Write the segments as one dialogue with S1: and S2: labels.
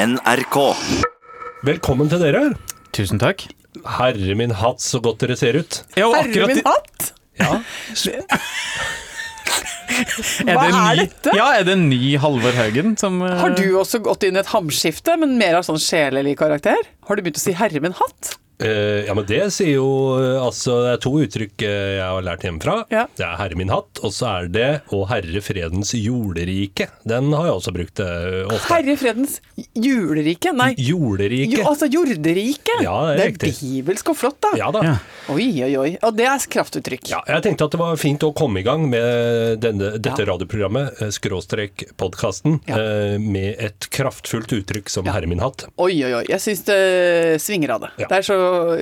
S1: NRK.
S2: Velkommen til dere.
S3: Tusen takk.
S2: Herre min hatt, så godt dere ser ut.
S3: Ja, og
S4: Herre
S3: akkurat
S4: min hatt!
S2: Ja,
S4: Hva
S3: det en
S4: er
S3: ny,
S4: dette?
S3: Ja, er det en ny Halvor Haugen som eh,
S4: Har du også gått inn i et hamskifte, men mer av sånn sjelelig karakter? Har du begynt å si 'herre min hatt'?
S2: Eh, ja, men det sier jo eh, Altså, det er to uttrykk eh, jeg har lært hjemmefra.
S4: Ja.
S2: Det er 'herre min hatt', og så er det 'Å herre fredens jorderike'. Den har jeg også brukt ofte.
S4: Herre fredens julerike? Nei,
S2: Jorderike.
S4: jo, altså jorderike.
S2: Ja, det er
S4: det
S2: riktig.
S4: er bibelsk og flott, da.
S2: Ja da.
S3: Ja.
S4: Oi, oi, oi. Og det er kraftuttrykk.
S2: Ja, jeg tenkte at det var fint å komme i gang med denne, dette radioprogrammet, skråstrek podkasten,
S4: Ja.
S2: eh, med et kraftfullt uttrykk som 'herre min hatt'.
S4: Oi, oi, oi. Jeg syns det svinger av det.
S2: Ja.
S4: Det er så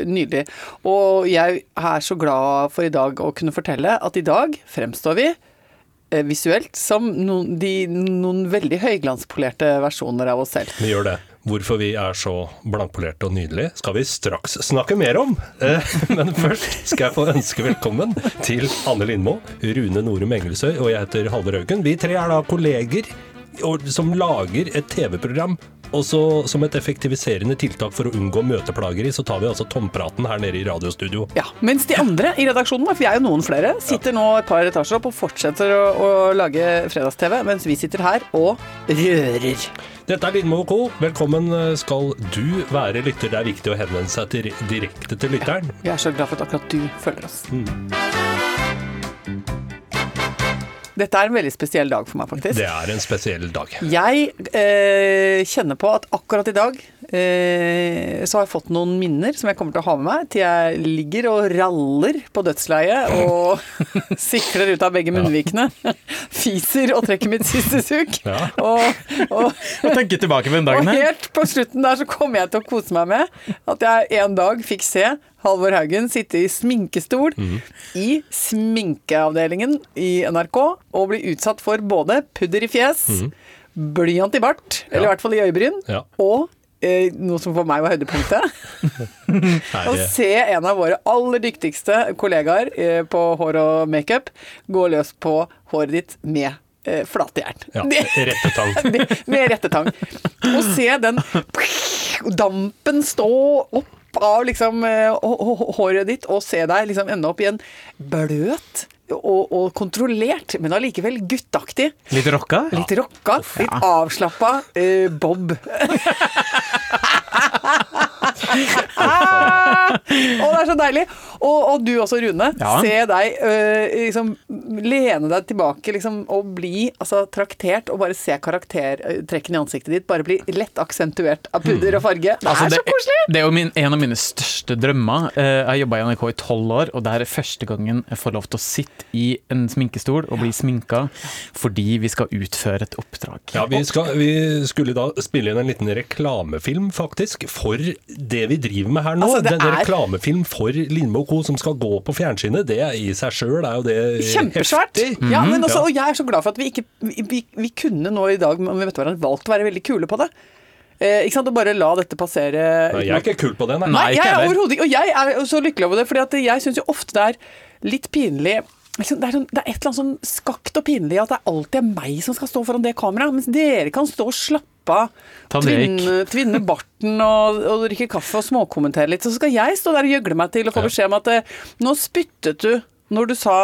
S4: nydelig. Og jeg er så glad for i dag å kunne fortelle at i dag fremstår vi eh, visuelt som noen, de, noen veldig høyglanspolerte versjoner av oss selv.
S2: Vi gjør det. Hvorfor vi er så blankpolerte og nydelige, skal vi straks snakke mer om. Eh, Men først skal jeg få ønske velkommen til Anne Lindmo, Rune Norum Engelsøy og jeg heter Halvor Haugen. Vi tre er da kolleger som lager et TV-program. Og så som et effektiviserende tiltak for å unngå møteplageri, så tar vi altså tompraten her nede i radiostudio.
S4: Ja, Mens de andre i redaksjonen, for vi er jo noen flere, sitter nå et par etasjer opp og fortsetter å, å lage fredags-TV, mens vi sitter her og rører.
S2: Dette er Lindmo co. Velkommen skal du være lytter. Det er viktig å henvende seg til, direkte til lytteren.
S4: Vi er så glad for at akkurat du følger oss. Dette er en veldig spesiell dag for meg, faktisk.
S2: Det er en spesiell dag.
S4: Jeg eh, kjenner på at akkurat i dag så har jeg fått noen minner som jeg kommer til å ha med meg til jeg ligger og raller på dødsleiet og sikler ut av begge munnvikene. Fiser og trekker mitt siste suk.
S2: Ja.
S4: Og, og,
S3: Og tenker tilbake på den dagen her.
S4: Og helt på slutten der så kommer jeg til å kose meg med at jeg en dag fikk se Halvor Haugen sitte i sminkestol i sminkeavdelingen i NRK og bli utsatt for både pudder i fjes, blyant i bart, eller i hvert fall i øyebryn,
S2: Ja.
S4: og eh, noe som for meg var høydepunktet. Å se en av våre aller dyktigste kollegaer eh, på hår og makeup gå løs på håret ditt med eh, flatjern.
S2: Ja, rettetang.
S4: med rettetang. Å se den dampen stå opp av liksom eh, hå- hå- håret ditt, og se deg liksom ende opp i en bløt og, og kontrollert, men allikevel guttaktig,
S3: Litt rocka?
S4: litt rocka, litt avslappa uh, bob. Ah! og det er så deilig. Og, og du også, Rune.
S3: Ja.
S4: Se deg øh, liksom lene deg tilbake liksom, og bli altså, traktert, og bare se karaktertrekkene i ansiktet ditt bare bli lett aksentuert av pudder og farge. Det er
S3: Altså,
S4: så koselig!
S3: det er jo min, en av mine største drømmer. Eh, Jeg har jobba i NRK i tolv år, og det her er første gangen jeg får lov til å sitte i en sminkestol og bli sminka fordi vi skal utføre et oppdrag.
S2: Ja, vi, skal, vi skulle da spille inn en liten reklamefilm, faktisk, for det vi driver med her nå.
S4: Altså, det
S2: Den
S4: er-
S2: reklamefilm for Lindmo Co. som skal gå på fjernsynet. Det i seg sjøl er jo det
S4: Kjempesvært.
S2: heftig.
S4: Ja, men også, Og jeg er så glad for at vi ikke Vi, vi, kunne nå i dag om vi vet hverandre, valgt å være veldig kule på det. Eh, ikke sant? Og bare la dette passere.
S2: Nei, jeg er ikke kul på det, nei.
S3: Nei.
S4: Jeg er overhodet ikke. Og jeg er så lykkelig over det, fordi jeg syns jo ofte det er litt pinlig liksom, det, er sånn, det er et eller annet sånn skakt og pinlig at det alltid er meg som skal stå foran det kameraet, mens dere kan stå og slappe
S3: røyk.
S4: tvinne, tvinne barten og, og drikke kaffe og småkommentere litt. Så skal jeg stå der og gjøgle meg til og få beskjed om at eh, nå spyttet du når du sa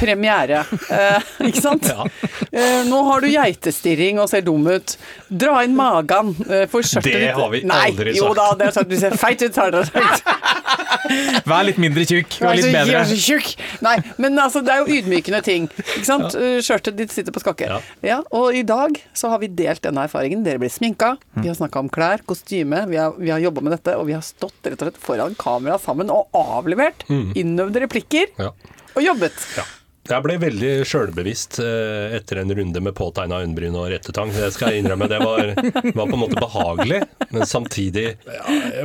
S4: premiere. Eh, ikke sant?
S2: Ja.
S4: Eh, nå har du geitestirring og ser dum ut. Dra inn magen. Eh, for skjørtet
S2: Det har vi
S4: Nei,
S2: aldri
S4: Jo
S2: sagt.
S4: da, det har sagt. Du ser feit ut, har dere sagt.
S3: Vær litt mindre tjukk
S4: Vær
S3: litt bedre.
S4: Vær så tjukk. Nei, men altså, det er jo ydmykende ting. Ikke sant? Eh, Skjørtet ditt sitter på skakke.
S2: Ja.
S4: Ja, og i dag så har vi delt denne erfaringen. Dere blir sminka, vi har snakka om klær, kostyme, vi har, vi har jobba med dette, og vi har stått rett og slett foran kamera sammen og avlevert innøvde replikker
S2: Ja.
S4: og jobbet.
S2: Ja. Jeg ble veldig sjølbevisst eh, etter en runde med påtegna øyenbryn og rettetang. Det skal jeg innrømme. Det var, var på en måte behagelig, men samtidig ja,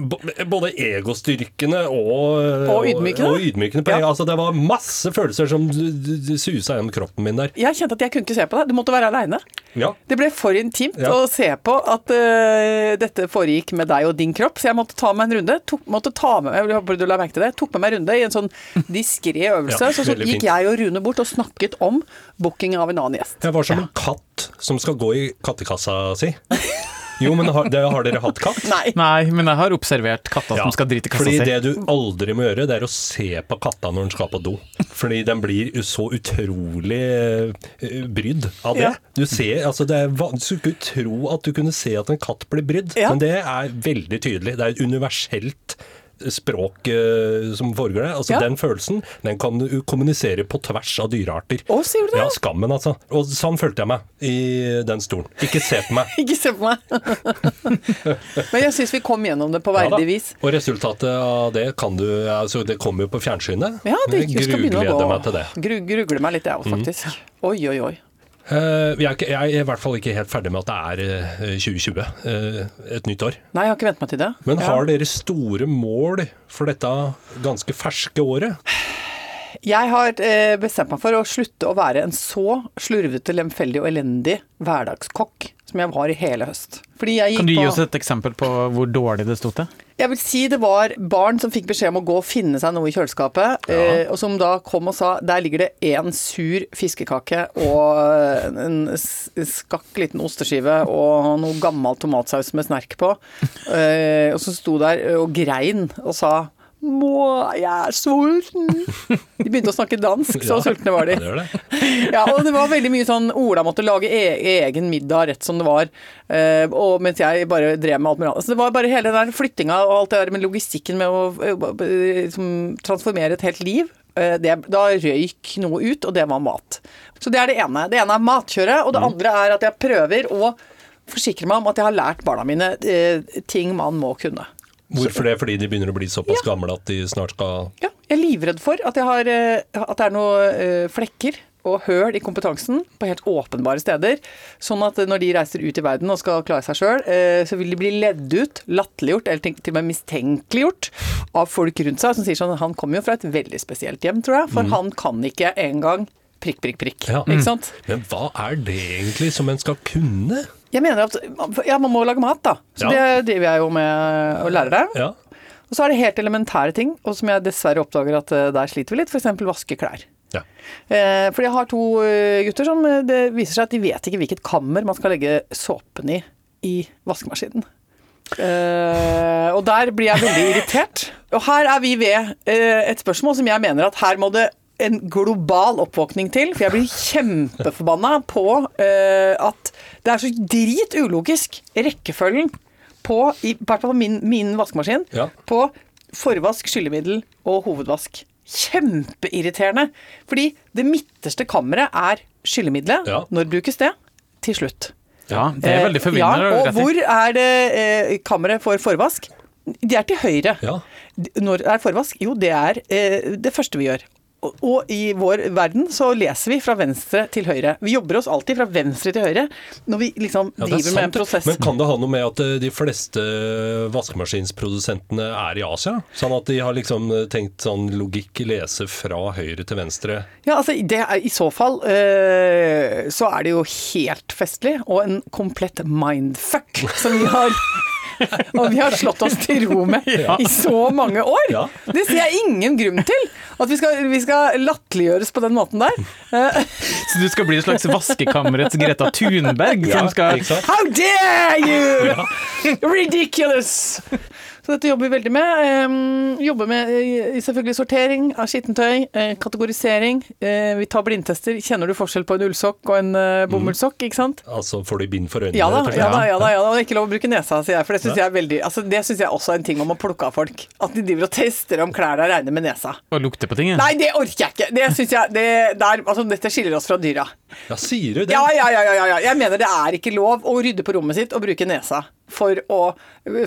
S2: både egostyrkende og
S4: Og ydmykende.
S2: Og, ydmykende
S4: Ja.
S2: altså, det var masse følelser som susa gjennom kroppen min der.
S4: Jeg kjente at jeg kunne ikke se på deg, du måtte være aleine.
S2: Ja.
S4: Det ble for intimt
S2: Ja.
S4: å se på at uh, dette foregikk med deg og din kropp, så jeg måtte ta meg en runde. Tok, måtte ta med, jeg håper du la merke til det. Tok med meg en runde i en sånn diskré øvelse.
S2: Ja,
S4: så, så gikk
S2: fint.
S4: jeg og Rune bort og snakket om booking av en annen gjest.
S2: Jeg var som en katt som skal gå i kattekassa si. Jo, men har, det, har dere hatt katt?
S4: Nei.
S3: Nei, men jeg har observert katter
S2: Ja,
S3: som skal drite i kassa
S2: fordi
S3: si.
S2: det du aldri må gjøre, det er å se på katta når den skal på do. Fordi den blir så utrolig eh, brydd av det.
S4: Ja.
S2: Du ser, altså det er, Du skulle ikke tro at du kunne se at en katt blir brydd,
S4: Ja.
S2: men det er veldig tydelig. Det er et universelt språk eh, som foregår der. Altså
S4: Ja.
S2: Den følelsen den kan du kommunisere på tvers av dyrearter.
S4: Å, sier du det?
S2: Ja, skammen, altså. Og sånn følte jeg meg i den stolen. Ikke se på meg.
S4: Ikke se på meg. Men jeg syns vi kom gjennom det på verdig vis.
S2: Og resultatet av det kan du altså Det kommer jo på fjernsynet.
S4: Ja, det
S2: jeg
S4: skal begynne å gå.
S2: meg til det.
S4: Gru, grugler meg litt, jeg òg, faktisk. Oi, oi, oi.
S2: Eh, jeg, er ikke, jeg er i hvert fall ikke helt ferdig med at det er eh, 2020, eh, et nytt år.
S4: Nei, jeg har ikke vent meg til det.
S2: Men har dere store mål for dette ganske ferske året?
S4: Jeg har eh, bestemt meg for å slutte å være en så slurvete, lemfeldig og elendig hverdagskokk som jeg var i hele høst.
S3: Kan du gi oss et eksempel på hvor dårlig det sto til?
S4: Jeg vil si det var barn som fikk beskjed om å gå og finne seg noe i kjøleskapet, ja. og som da kom og sa der ligger det én sur fiskekake og en skakk liten osteskive og noe gammel tomatsaus med snerk på. Eh, og så sto der og grein og sa må, jeg er sulten. De begynte å snakke dansk, så
S2: Ja.
S4: sultne var de.
S2: Det det.
S4: Ja, og det var veldig mye sånn Ola måtte lage e egen middag rett som det var, eh, og mens jeg bare drev med alt mulig annet. Så det var bare hele den der flyttinga og alt det der med logistikken med å liksom, transformere et helt liv. eh, Det, da røyk noe ut, og det var mat. Så det er det ene. Det ene er matkjøret, og det andre er at jeg prøver å forsikre meg om at jeg har lært barna mine ting man må kunne.
S2: Hvorfor det? Fordi de begynner å bli såpass gamle at de snart skal
S4: Ja, jeg er livredd for at, jeg har, eh, at det er noen eh, flekker og høl i kompetansen på helt åpenbare steder. Sånn at når de reiser ut i verden og skal klare seg sjøl, så vil de bli ledd ut, latterliggjort eller til og med mistenkeliggjort av folk rundt seg som sier sånn Han kommer jo fra et veldig spesielt hjem, tror jeg, for han kan ikke engang prikk, prikk, prikk.
S2: Ja.
S4: Ikke sant?
S2: Men hva er det egentlig som en skal kunne?
S4: Jeg mener at ja, man må lage mat, da. Så
S2: Ja.
S4: det driver jeg jo med å lære deg.
S2: Ja.
S4: Og så er det helt elementære ting, og som jeg dessverre oppdager at eh, der sliter vi litt, f.eks. vaske klær.
S2: ja.
S4: Eh, fordi jeg har to eh, gutter som eh, det viser seg at de vet ikke hvilket kammer man skal legge såpen i i vaskemaskinen. Eh, og der blir jeg veldig irritert. Og her er vi ved eh, et spørsmål som jeg mener at her må det en global oppvåkning til. For jeg blir kjempeforbanna på eh, at det er så drit ulogisk rekkefølgen på i hvert fall min, min vaskemaskin
S2: Ja.
S4: på forvask, skyllemiddel og hovedvask. Kjempeirriterende. Fordi det midterste kammeret er skyllemiddelet.
S2: Ja.
S4: Når brukes det? Til slutt.
S3: Ja, det er veldig forvirrende.
S4: Ja, og hvor er det eh, kammeret for forvask? Det er til høyre.
S2: Ja.
S4: Når er forvask? Jo, det er eh, det første vi gjør. Og, i vår verden så leser vi fra venstre til høyre. Vi jobber oss alltid fra venstre til høyre når vi liksom
S2: Ja,
S4: driver sant, med en prosess.
S2: Men kan det ha noe med at eh, de fleste vaskemaskinsprodusentene er i Asia? Sånn at de har liksom eh, tenkt sånn logikk lese fra høyre til venstre?
S4: Ja, altså det er, I så fall øh, så er det jo helt festlig, og en komplett mindfuck som vi har og vi har slått oss til ro med i så mange år.
S2: Ja.
S4: Det ser jeg ingen grunn til. At vi skal, vi skal latterliggjøres på den måten der.
S3: Så du skal bli et slags vaskekammerets Greta Thunberg?
S2: Ja,
S3: som skal?
S4: How dare you! Ridiculous! Så dette jobber vi veldig med. Jobber med eh, selvfølgelig sortering av skittentøy, eh, kategorisering. Eh, vi tar blindtester. Kjenner du forskjell på en ullsokk og en bomullsokk, ikke sant?
S2: Altså får du bind for øynene?
S4: Ja da, ja da, ja da, ja da. Og ikke lov å bruke nesa, sier jeg. For det syns jeg er veldig altså, Det syns jeg også er en ting om å plukke av folk. At de driver og tester om klærne regner med nesa.
S3: og lukter på ting? ja.
S4: Nei, det orker jeg ikke! Det synes jeg det, der, altså, Dette skiller oss fra dyra.
S2: Ja, sier du det?
S4: Ja, ja, ja, ja, ja. Jeg mener det er ikke lov å rydde på rommet sitt og bruke nesa for å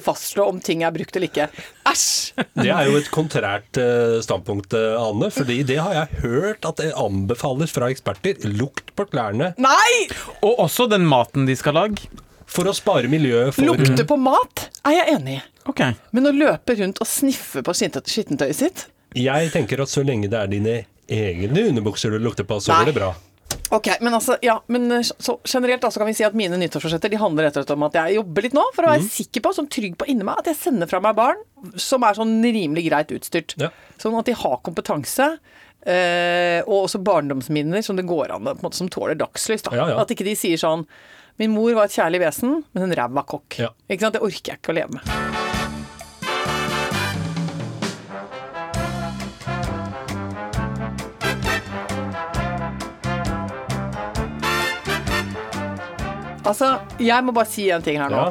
S4: fastslå om ting er brukt eller ikke. Æsj!
S2: Det er jo et kontrært eh, standpunkt, eh, Anne. fordi det har jeg hørt at det anbefales fra eksperter. Lukt på klærne
S4: Nei!
S3: Og også den maten de skal lage.
S2: for å spare miljøet. For,
S4: Lukte på mat er jeg enig i.
S3: Ok.
S4: Men å løpe rundt og sniffe på skittentøyet sitt
S2: Jeg tenker at så lenge det er dine egne underbukser du lukter på, så går det bra.
S4: Ok, men altså, ja, men eh, så generelt da, så kan vi si at mine nyttårsforsetter de handler rett og slett om at jeg jobber litt nå, for å være sikker på, som trygg på inni meg, at jeg sender fra meg barn som er sånn rimelig greit utstyrt.
S2: Ja.
S4: Sånn at de har kompetanse. Eh, og også barndomsminner som det går an på en måte, som tåler dagslys. Da.
S2: Ja, ja.
S4: At ikke de sier sånn Min mor var et kjærlig vesen, men en ræva kokk. Ikke sant? Det orker jeg ikke å leve med. Altså, jeg må bare si en ting her nå.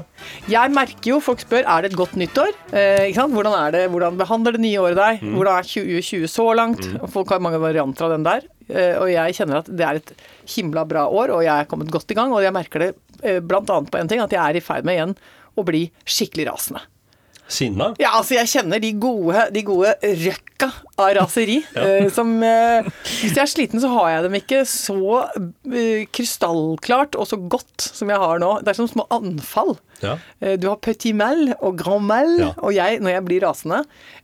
S2: Ja.
S4: Jeg merker jo, folk spør er det et godt nyttår. Eh, ikke sant? Hvordan, er det, hvordan behandler det nye året deg?
S2: Mm.
S4: Hvordan er 2020 så langt? Mm. Folk har mange varianter av den der. Eh, og jeg kjenner at det er et himla bra år, og jeg er kommet godt i gang. Og jeg merker det eh, annet på en ting, at jeg er i ferd med igjen å bli skikkelig rasende.
S2: Sinna?
S4: Ja, altså jeg kjenner de gode, de gode røkka av raseri. Ja. som eh, Hvis jeg er sliten, så har jeg dem ikke så eh, krystallklart og så godt som jeg har nå. Det er som små anfall.
S2: Ja.
S4: Eh, du har petit mal og grand mal,
S2: Ja.
S4: og jeg, når jeg blir rasende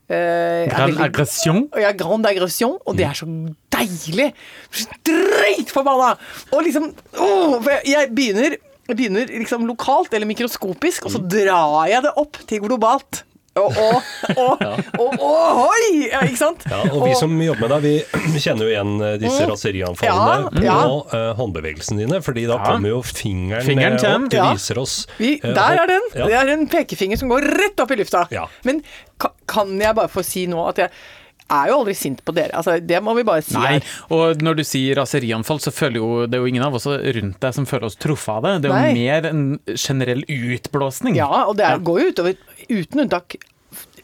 S4: eh,
S3: Grand
S4: veldig-
S3: aggression.
S4: har grande aggression, og det er så deilig! Dritforbanna! Og liksom åh, for jeg, jeg begynner jeg begynner liksom lokalt eller mikroskopisk, og så drar jeg det opp til globalt. Og, og, og, og, ohoi! Ja, ikke sant?
S2: Ja, og vi som jobber med deg, vi kjenner jo igjen eh, disse raserianfallene
S4: Mm. Ja,
S2: på uh, håndbevegelsene dine, fordi da
S3: Ja.
S2: kommer jo fingeren,
S3: Fingeren
S2: eh, opp. Det viser oss
S4: Vi,
S2: eh,
S4: der er den!
S2: Ja.
S4: Det er en pekefinger som går rett opp i lufta.
S2: Ja.
S4: Men ka, kan jeg bare få si nå at jeg er jo aldri sint på dere. Altså, det må vi bare si
S3: Nei,
S4: her.
S3: og når du sier raserianfall, så føler jo det er jo ingen av oss rundt deg som føler oss truffet av det. Det er jo mer en generell utblåsning.
S4: Ja, og det er, går jo utover, uten unntak,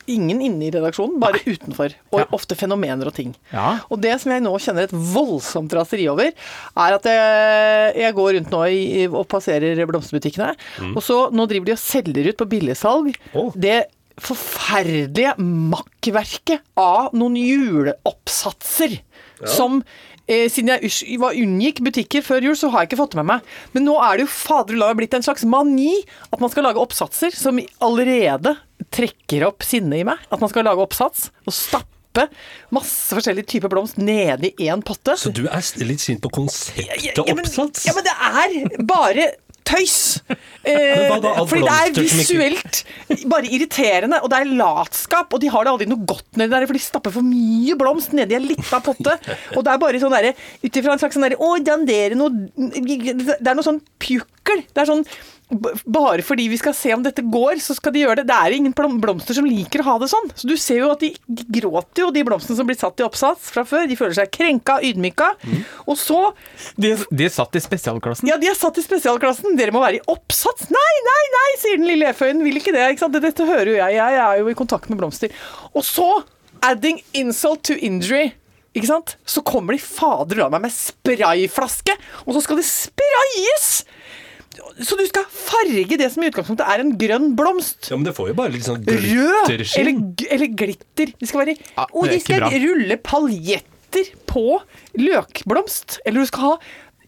S4: ingen inne i redaksjonen, bare utenfor. Og
S3: Ja.
S4: ofte fenomener og ting.
S3: Ja.
S4: Og det som jeg nå kjenner et voldsomt raseri over, er at jeg, jeg går rundt nå i, og passerer blomsterbutikkene, og så nå driver de og selger ut på billigsalg
S2: Oh.
S4: det forferdelige makkverket av noen juleoppsatser som Eh, siden jeg var unngikk butikker før jul, så har jeg ikke fått det med meg. Men nå er det jo faderullan blitt en slags mani at man skal lage oppsatser som allerede trekker opp sinnet i meg. At man skal lage oppsats og stappe masse forskjellige typer blomst nedi én potte.
S2: Så du er litt sint på konseptet
S4: Ja, men-
S2: oppsats?
S4: Ja, men det er bare tøys! Eh, fordi det er visuelt bare irriterende, og det er latskap. Og de har det aldri noe godt nedi der, for de stapper for mye blomst nedi en lita potte. Og det er bare sånn derre ut ifra en slags sånn derre Å, dandere noe Det er noe sånn pjukkel. Det er sånn bare fordi vi skal se om dette går, så skal de gjøre det. Det er ingen blomster som liker å ha det sånn. Så du ser jo at de, de gråter jo, de blomstene som blir satt i oppsats fra før. De føler seg krenka, ydmyka. Og så
S3: De, de er satt i spesialklassen.
S4: ja, de er satt i spesialklassen. Dere må være i oppsats. Nei, nei, nei, sier den lille eføyen. Vil ikke det. ikke sant? Dette hører jo jeg. Jeg er jo i kontakt med blomster. Og så, adding insult to injury, ikke sant? så kommer de fader la meg med sprayflaske, og så skal det sprayes! Så du skal farge det som i utgangspunktet er en grønn blomst.
S2: Ja, men det får jo bare litt sånn
S4: Rød eller, eller glitter. Det skal være
S3: Ja,
S4: Og de skal rulle paljetter på løkblomst. Eller du skal ha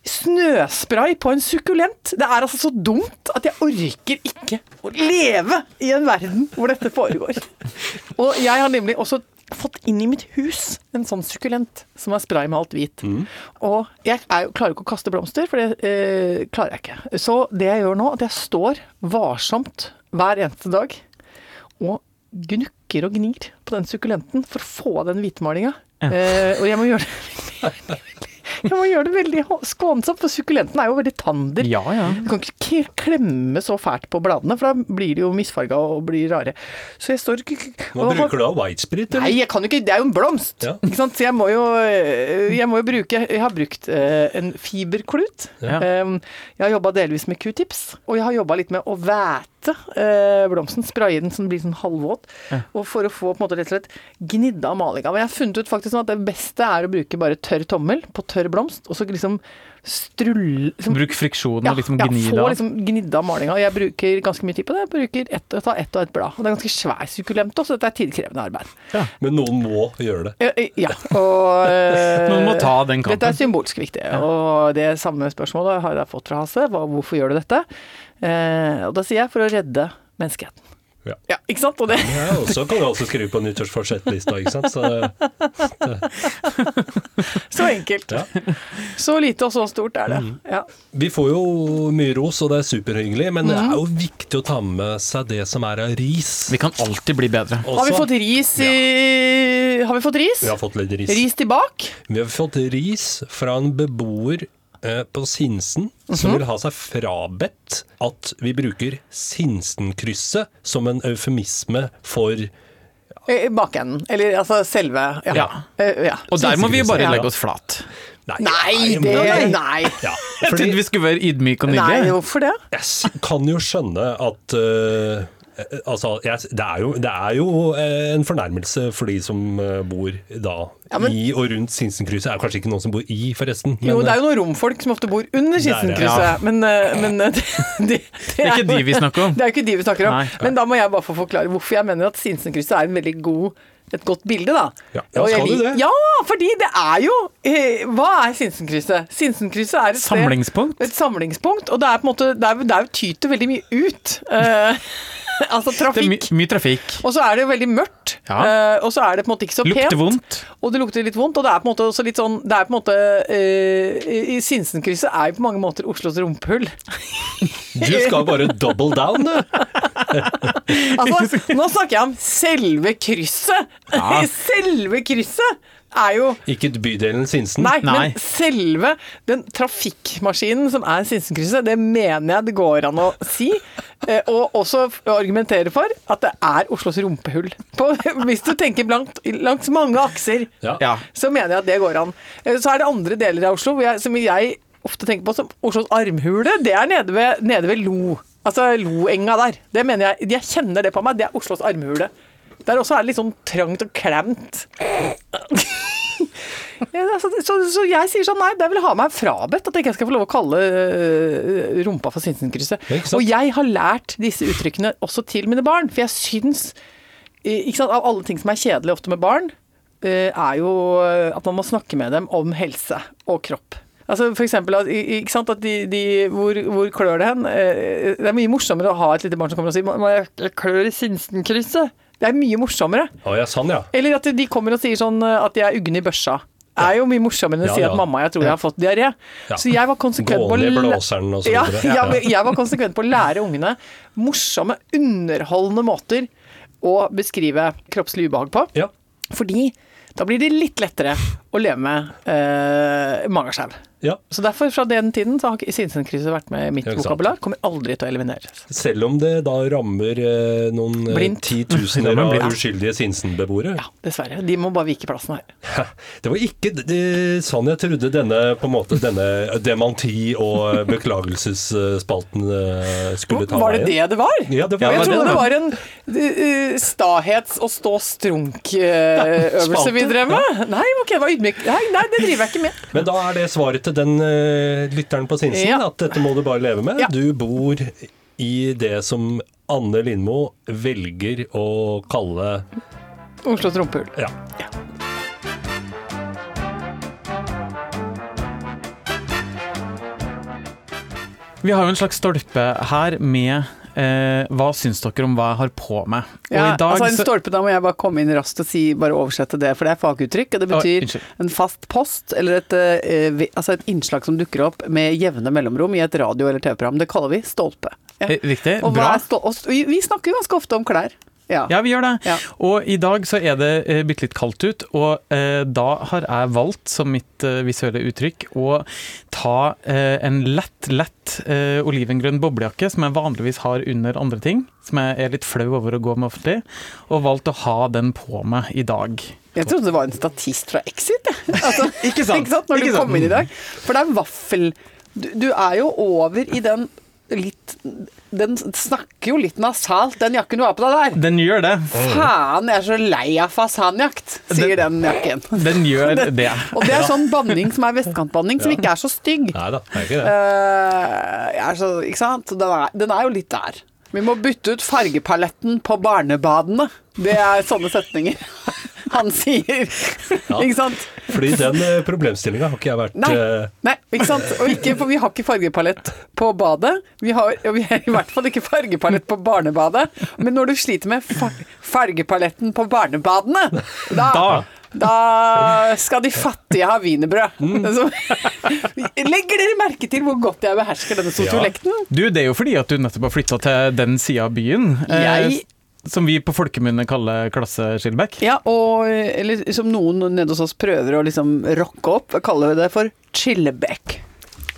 S4: snøspray på en sukkulent. Det er altså så dumt at jeg orker ikke å leve i en verden hvor dette foregår. Og jeg har nemlig også fått inn i mitt hus en sånn sukkulent som er spraymalt hvit. Og jeg er klarer ikke å kaste blomster, for det eh, klarer jeg ikke. Så det jeg gjør nå, at jeg står varsomt hver eneste dag og gnukker og gnir på den sukkulenten for å få av den hvitmalinga. Eh, og jeg må gjøre det Jeg må gjøre det veldig skånsomt, for sukkulenten er jo veldig tander.
S3: Ja, ja.
S4: Du kan ikke klemme så fælt på bladene, for da blir de jo misfarga og blir rare. Så jeg står
S2: Hva bruker du av whitesprit?
S4: Nei, jeg kan jo ikke, det er jo en blomst!
S2: Ja.
S4: Ikke sant? Så jeg må jo, øh, jeg må jo bruke Jeg har brukt eh, en fiberklut.
S3: Ja.
S4: Um, jeg har jobba delvis med q-tips, og jeg har jobba litt med å væte eh, blomsten. Spraye den så den blir sånn halvvåt. Og for å få på en måte rett og slett gnidd av malinga. Men jeg har funnet ut faktisk sånn at det beste er å bruke bare tørr tommel på tørr blomst, og så liksom strulle liksom,
S3: Bruk friksjon og liksom gni det
S4: få
S3: av.
S4: liksom gnidd av malinga. Jeg bruker ganske mye tid på det. Jeg bruker ett, jeg tar ett og ett blad. Og det er ganske svær sukkulent også, så dette er tidkrevende arbeid.
S2: Men noen må gjøre det.
S4: Ja, Ja, og eh,
S3: Noen må ta den
S4: Dette er
S3: kampen.
S4: symbolsk viktig. Og det samme spørsmålet har jeg fått fra Hasse. Hvorfor gjør du dette? Eh, og da sier jeg for å redde menneskeheten.
S2: Ja.
S4: ikke sant? Og det,
S2: Ja, og så kan du også skrive på nyttårsforsettlista, ikke sant. Så,
S4: så enkelt.
S2: ja.
S4: Så lite og så stort er det.
S3: Mm.
S4: Ja.
S2: Vi får jo mye ros, og det er superhyggelig, men det
S4: Mhm.
S2: er jo viktig å ta med seg det som er av ris.
S3: Vi kan alltid bli bedre.
S4: Har vi fått ris i Har vi fått ris?
S2: Vi har fått litt ris.
S4: Ris tilbake?
S2: Vi har fått ris fra en beboer på Sinsen
S4: Mhm.
S2: som vil ha seg frabedt at vi bruker Sinsenkrysset som en eufemisme for
S4: ja. bakenden. Eller altså selve Ja.
S3: Ja.
S4: Eh, ja.
S3: Og der må vi bare legge oss flat.
S4: Nei,
S2: nei,
S4: det Nei.
S2: Ja,
S3: Jeg
S2: fordi
S3: trodde vi skulle være ydmyke og
S4: nei
S3: nydelige.
S4: hvorfor det?
S2: jeg kan jo skjønne at eh, eh, Altså, jeg, det, er jo, det er jo eh, en fornærmelse for de som eh, bor da
S4: Ja, men-
S2: i og rundt Sinsenkrysset. Er kanskje ikke noen som bor i, forresten.
S4: Jo, det er jo noen romfolk som ofte bor under
S2: Sinsenkrysset, ja.
S4: Men, eh, men eh, det, det,
S3: Det er ikke de vi snakker om.
S4: Det er jo ikke de vi snakker om.
S3: Nei.
S4: Men da må jeg bare få forklare hvorfor jeg mener at Sinsenkrysset er en veldig god et godt bilde, da.
S2: Ja, ja, skal du det?
S4: Ja, fordi det er jo eh, Hva er Sinsenkrysset? Sinsenkrysset er et sted-
S3: Samlingspunkt.
S4: Et samlingspunkt, og det er på en måte Det, er, det er jo tyter veldig mye ut. Eh, altså
S3: Det er my mye trafikk.
S4: Og så er det jo veldig mørkt.
S3: Ja.
S4: Uh, og så er det på en måte ikke så pent.
S3: Lukter vondt.
S4: Og det lukter litt vondt, og det er på en måte også litt sånn Det er på en måte uh, i Sinsenkrysset er jo på mange måter Oslos rumpehull.
S2: Du skal bare double down, du.
S4: Altså, nå snakker jeg om selve krysset!
S3: Ja.
S4: selve krysset er jo
S2: Ikke bydelen Sinsen.
S4: Nei,
S3: Nei.
S4: men selve den trafikkmaskinen som er Sinsenkrysset, det mener jeg det går an å si. eh, Og også argumentere for at det er Oslos rumpehull. På, hvis du tenker blankt, langs mange akser,
S2: Ja.
S3: Ja.
S4: så mener jeg at det går an. Eh, Så er det andre deler av Oslo som jeg ofte tenker på som Oslos armhule. Det er nede ved, nede ved Lo. Altså Loenga der. Det mener jeg, Jeg kjenner det på meg. Det er Oslos armhule. Der også er det litt sånn trangt og klemt. Ja, altså, så, så jeg sier sånn nei, det vil ha meg frabedt at jeg ikke skal få lov å kalle uh, rumpa for Sinsenkrysset. Og jeg har lært disse uttrykkene også til mine barn, for jeg syns ikke sant, Av alle ting som er kjedelig ofte med barn, uh, er jo eh, at man må snakke med dem om helse og kropp. Altså for eksempel, ikke sant, at de, de hvor, hvor klør det hen? Det er mye morsommere å ha et lite barn som kommer og sier «Må- må jeg jeg klør i Sinsenkrysset. Det er mye morsommere.
S2: Å ja, sånn ja.
S4: Eller at de kommer og sier sånn eh, at de er ugne i børsa. Det Er jo mye morsommere enn å
S2: Ja,
S4: si
S2: ja.
S4: at mamma, jeg tror jeg har fått diaré.
S2: Ja.
S4: Så jeg var konsekvent på å ja, ja, jeg var konsekvent på å lære ungene morsomme, underholdende måter å beskrive kroppslig ubehag på.
S2: ja.
S4: Fordi da blir det litt lettere å leve med eh, magesjau.
S2: ja.
S4: Så derfor, fra den tiden, så har ikke Sinsenkrysset vært med i mitt vokabular. Kommer aldri til å elimineres.
S2: Selv om det da rammer eh, noen Blind.
S4: Blindt.
S2: titusener av uskyldige Sinsen-beboere.
S4: Ja, dessverre. De må bare vike plassen her.
S2: Det var ikke det, sånn jeg trodde denne på en måte, denne dementi- og beklagelsesspalten eh, skulle ta
S4: Var det
S2: veien.
S4: det det var?
S2: Ja, det var
S4: jeg trodde
S3: det
S4: det var en uh, stahets- og stå-strunk-øvelse vi drev med. Nei, ok, det var Nei, nei, det driver jeg ikke med.
S2: Men da er det svaret til den uh, lytteren på Sinsen,
S4: Ja.
S2: at dette må du bare leve med.
S4: Ja.
S2: Du bor i det som Anne Lindmo velger å kalle
S4: Oslos rumpehull.
S2: ja.
S3: Vi har jo en slags stolpe her med eh, hva syns dere om hva jeg har på meg.
S4: Ja,
S3: i dag
S4: altså en stolpe, Da må jeg bare komme inn raskt og si, bare oversette det, for det er faguttrykk. Og det betyr
S3: å,
S4: en fast post, eller et, eh, altså et innslag som dukker opp med jevne mellomrom i et radio- eller TV-program. Det kaller vi stolpe. Ja.
S3: Eh, Riktig.
S4: Og
S3: Bra.
S4: og vi vi snakker jo ganske ofte om klær. Ja.
S3: Ja, vi gjør det.
S4: Ja.
S3: Og i dag så er det eh, bitte litt kaldt ut, og eh, da har jeg valgt som mitt eh, visuelle uttrykk å ta eh, en lett, lett eh, olivengrønn boblejakke som jeg vanligvis har under andre ting, som jeg er litt flau over å gå med offentlig, og valgt å ha den på meg i dag.
S4: Jeg trodde det var en statist fra Exit, jeg. Altså,
S3: Ikke sant?
S4: Ikke sant? Når
S3: Ikke
S4: du
S3: sant?
S4: kom inn i dag. For det er vaffel du, du er jo over i den litt Den snakker jo litt nasalt, den jakken du har på deg der.
S3: Den gjør det.
S4: Faen, jeg er så lei av fasanjakt, sier den jakken.
S3: Den gjør det.
S4: Og det er sånn banning som er vestkantbanning, som ikke er så stygg.
S2: Nei da, det er ikke det.
S4: Uh, jeg er så, ikke sant? Den er, den er jo litt der. Vi må bytte ut fargepaletten på barnebadene. Det er sånne setninger han sier. Ikke sant?
S2: Fordi den uh, problemstillinga har ikke jeg vært
S4: Nei,
S2: eh,
S4: nei, ikke sant? Og ikke, for vi har ikke fargepalett på badet. Vi har, og vi har i hvert fall ikke fargepalett på barnebadet. Men når du sliter med far fargepaletten på barnebadene, da,
S3: Da.
S4: da skal de fattige ha wienerbrød.
S2: Mm.
S4: Legger dere merke til hvor godt jeg behersker denne sosiolekten?
S3: Du, det er jo fordi at du nettopp har flytta til den sida av byen. eh,
S4: Jeg-
S3: som vi på folkemunne kaller klasse Skillback.
S4: Ja, og eller som noen nede hos oss prøver å liksom rocke opp, kaller vi det for chilleback.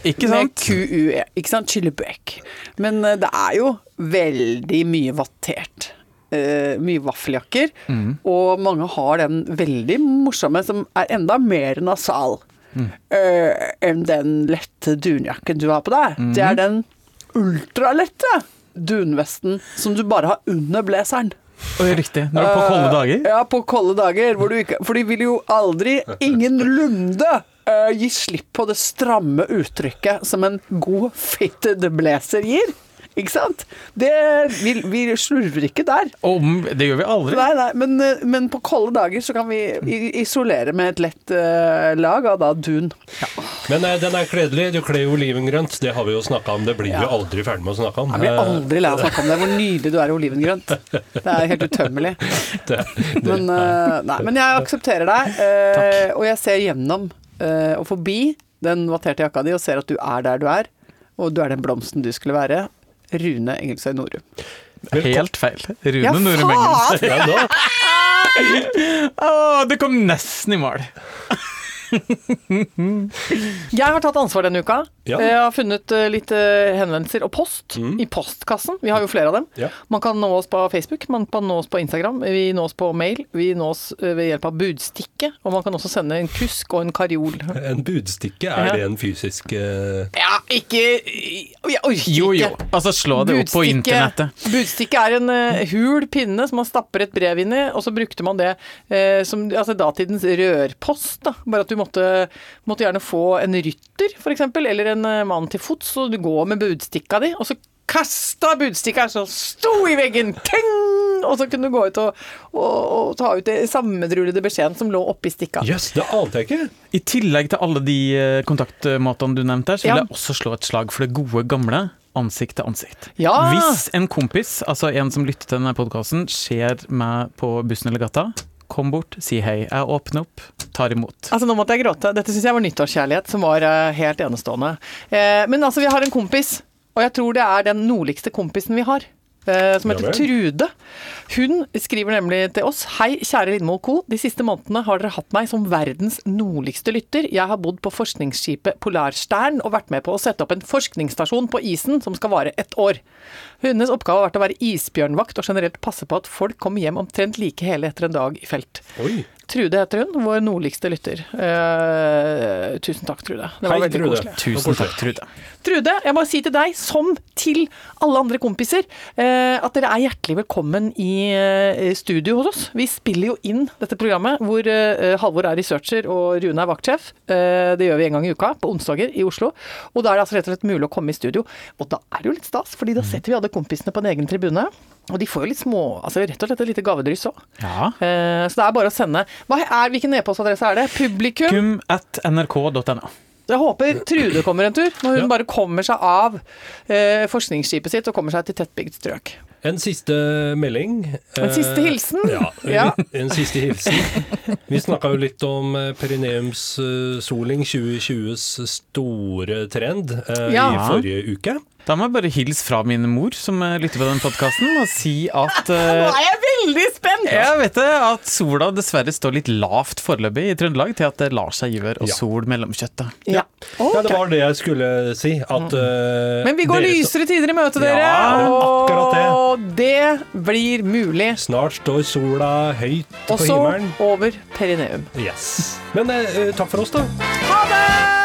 S3: Ikke
S4: Med
S3: sant?
S4: QUE, ikke sant? Chillebec. Men uh, det er jo veldig mye vattert. Uh, mye vaffeljakker. Og mange har den veldig morsomme som er enda mer nasal eh, enn den lette dunjakken du har på deg. Det er den ultralette dunvesten som du bare har under blazeren.
S3: Oh, riktig. Når du er på kolde dager.
S4: Eh, Ja, på kolde dager. Hvor du ikke, for de vil jo aldri, ingenlunde, uh, gi slipp på det stramme uttrykket som en god fitted blazer gir. Ikke sant? Det, vi, vi slurver ikke der.
S3: Om, det gjør vi aldri.
S4: Nei, nei, men, eh, men på kolde dager så kan vi isolere med et lett uh, lag av da dun.
S2: Men uh, den er kledelig. Du kler jo olivengrønt. Det har vi jo snakka om. Det blir vi aldri ferdig med å snakke om.
S4: Jeg blir aldri lei av å snakke om det, hvor nydelig du er i olivengrønt. Det er helt utømmelig.
S2: det, det,
S4: Men, uh, nei, men jeg aksepterer deg, og jeg ser gjennom og forbi den vatterte jakka di og ser at du er der du er, og du er den blomsten du skulle være. Rune Engelsøy Norum.
S3: Helt feil. Rune
S4: Ja,
S3: Norum
S4: Engelsøy.
S2: ja, da.
S3: Å, det kom nesten i mål.
S4: Jeg har tatt ansvar denne uka.
S2: Ja.
S4: Jeg har funnet eh, litt eh, henvendelser og post
S2: Mm.
S4: i postkassen. Vi har jo flere av dem.
S2: Ja.
S4: Man kan nå oss på Facebook, man kan nå oss på Instagram, vi nås på mail, vi nås eh, ved hjelp av budstikke, og man kan også sende en kusk og en karjol.
S2: En budstikke, er
S4: Ja.
S2: det en fysisk uh...
S4: Ja, ikke Jeg orker ikke.
S3: Jo, jo. Altså, slå det opp på internettet.
S4: Budstikke er en uh, hul pinne som man stapper et brev inn i, og så brukte man det uh, som altså datidens rørpost. Da. Bare at du måtte, måtte gjerne få en rytter, f.eks., eller en eh, mann til fots, og du går med budstikka di, og så kasta budstikka så sto i veggen! Ting! Og så kunne du gå ut og, og, og ta ut det sammenrullede beskjeden som lå oppi stikka.
S2: Jøss, det ante jeg ikke!
S3: I tillegg til alle de eh, kontaktmåtene du nevnte her, så vil
S4: Ja.
S3: jeg også slå et slag for det gode, gamle ansikt til ansikt.
S4: Ja!
S3: Hvis en kompis, altså en som lytter til denne podkasten, ser meg på bussen eller gata, kom bort, si hei. Jeg åpner opp, tar imot.
S4: Altså Nå måtte jeg gråte. Dette syns jeg var nyttårskjærlighet som var eh, helt enestående. Eh, men altså, vi har en kompis, og jeg tror det er den nordligste kompisen vi har. Eh, som heter
S2: ja,
S4: Trude. Hun skriver nemlig til oss Hei, kjære Lindmo og co. De siste månedene har dere hatt meg som verdens nordligste lytter. Jeg har bodd på forskningsskipet Polarstern og vært med på å sette opp en forskningsstasjon på isen som skal vare ett år. Hundenes oppgave har vært å være isbjørnvakt og generelt passe på at folk kommer hjem omtrent like hele etter en dag i felt.
S2: Oi.
S4: Trude heter hun, vår nordligste lytter. Uh, tusen takk, Trude. Det var
S2: Hei,
S4: veldig
S2: Trude.
S4: koselig.
S3: Tusen takk, Trude.
S4: Trude, jeg må si til deg, som til alle andre kompiser, uh, at dere er hjertelig velkommen i uh, studio hos oss. Vi spiller jo inn dette programmet hvor Halvor er researcher og Rune er vaktsjef. Eh, det gjør vi en gang i uka, på onsdager i Oslo. Og da er det altså rett og slett mulig å komme i studio. Og da er det jo litt stas, fordi da setter vi alle kompisene på en egen tribune. Og de får jo litt små Altså rett og slett et lite gavedryss òg.
S3: Ja.
S4: Eh, så det er bare å sende. Hva er, hvilken e-postadresse er det? Publikum?
S3: Kum at nrk.no.
S4: Jeg håper Trude kommer en tur, når hun
S2: Ja.
S4: bare kommer seg av eh, forskningsskipet sitt og kommer seg til tettbygd strøk.
S2: En siste melding.
S4: En siste hilsen?
S2: Ja,
S4: Ja.
S2: en siste hilsen. Vi snakka jo litt om eh, perineumssoling, 2020s store trend, eh,
S4: Ja.
S2: i forrige uke.
S3: Da må jeg bare hilse fra min mor, som eh, lytter på den podkasten, og si at
S4: Nå
S3: eh,
S4: er jeg veldig spent!
S3: jeg vet det, at sola dessverre står litt lavt foreløpig i Trøndelag til at det lar seg gjøre og
S2: Ja.
S3: sol mellom kjøttet.
S4: Ja.
S2: Ja, det var det jeg skulle si. At uh,
S4: Men vi går lysere tider i møte, dere!
S2: Ja, det er
S4: og det blir mulig.
S2: Snart står sola høyt på himmelen.
S4: Også
S2: så
S4: over perineum.
S2: Yes. Men uh, takk for oss, da.
S4: Ha det!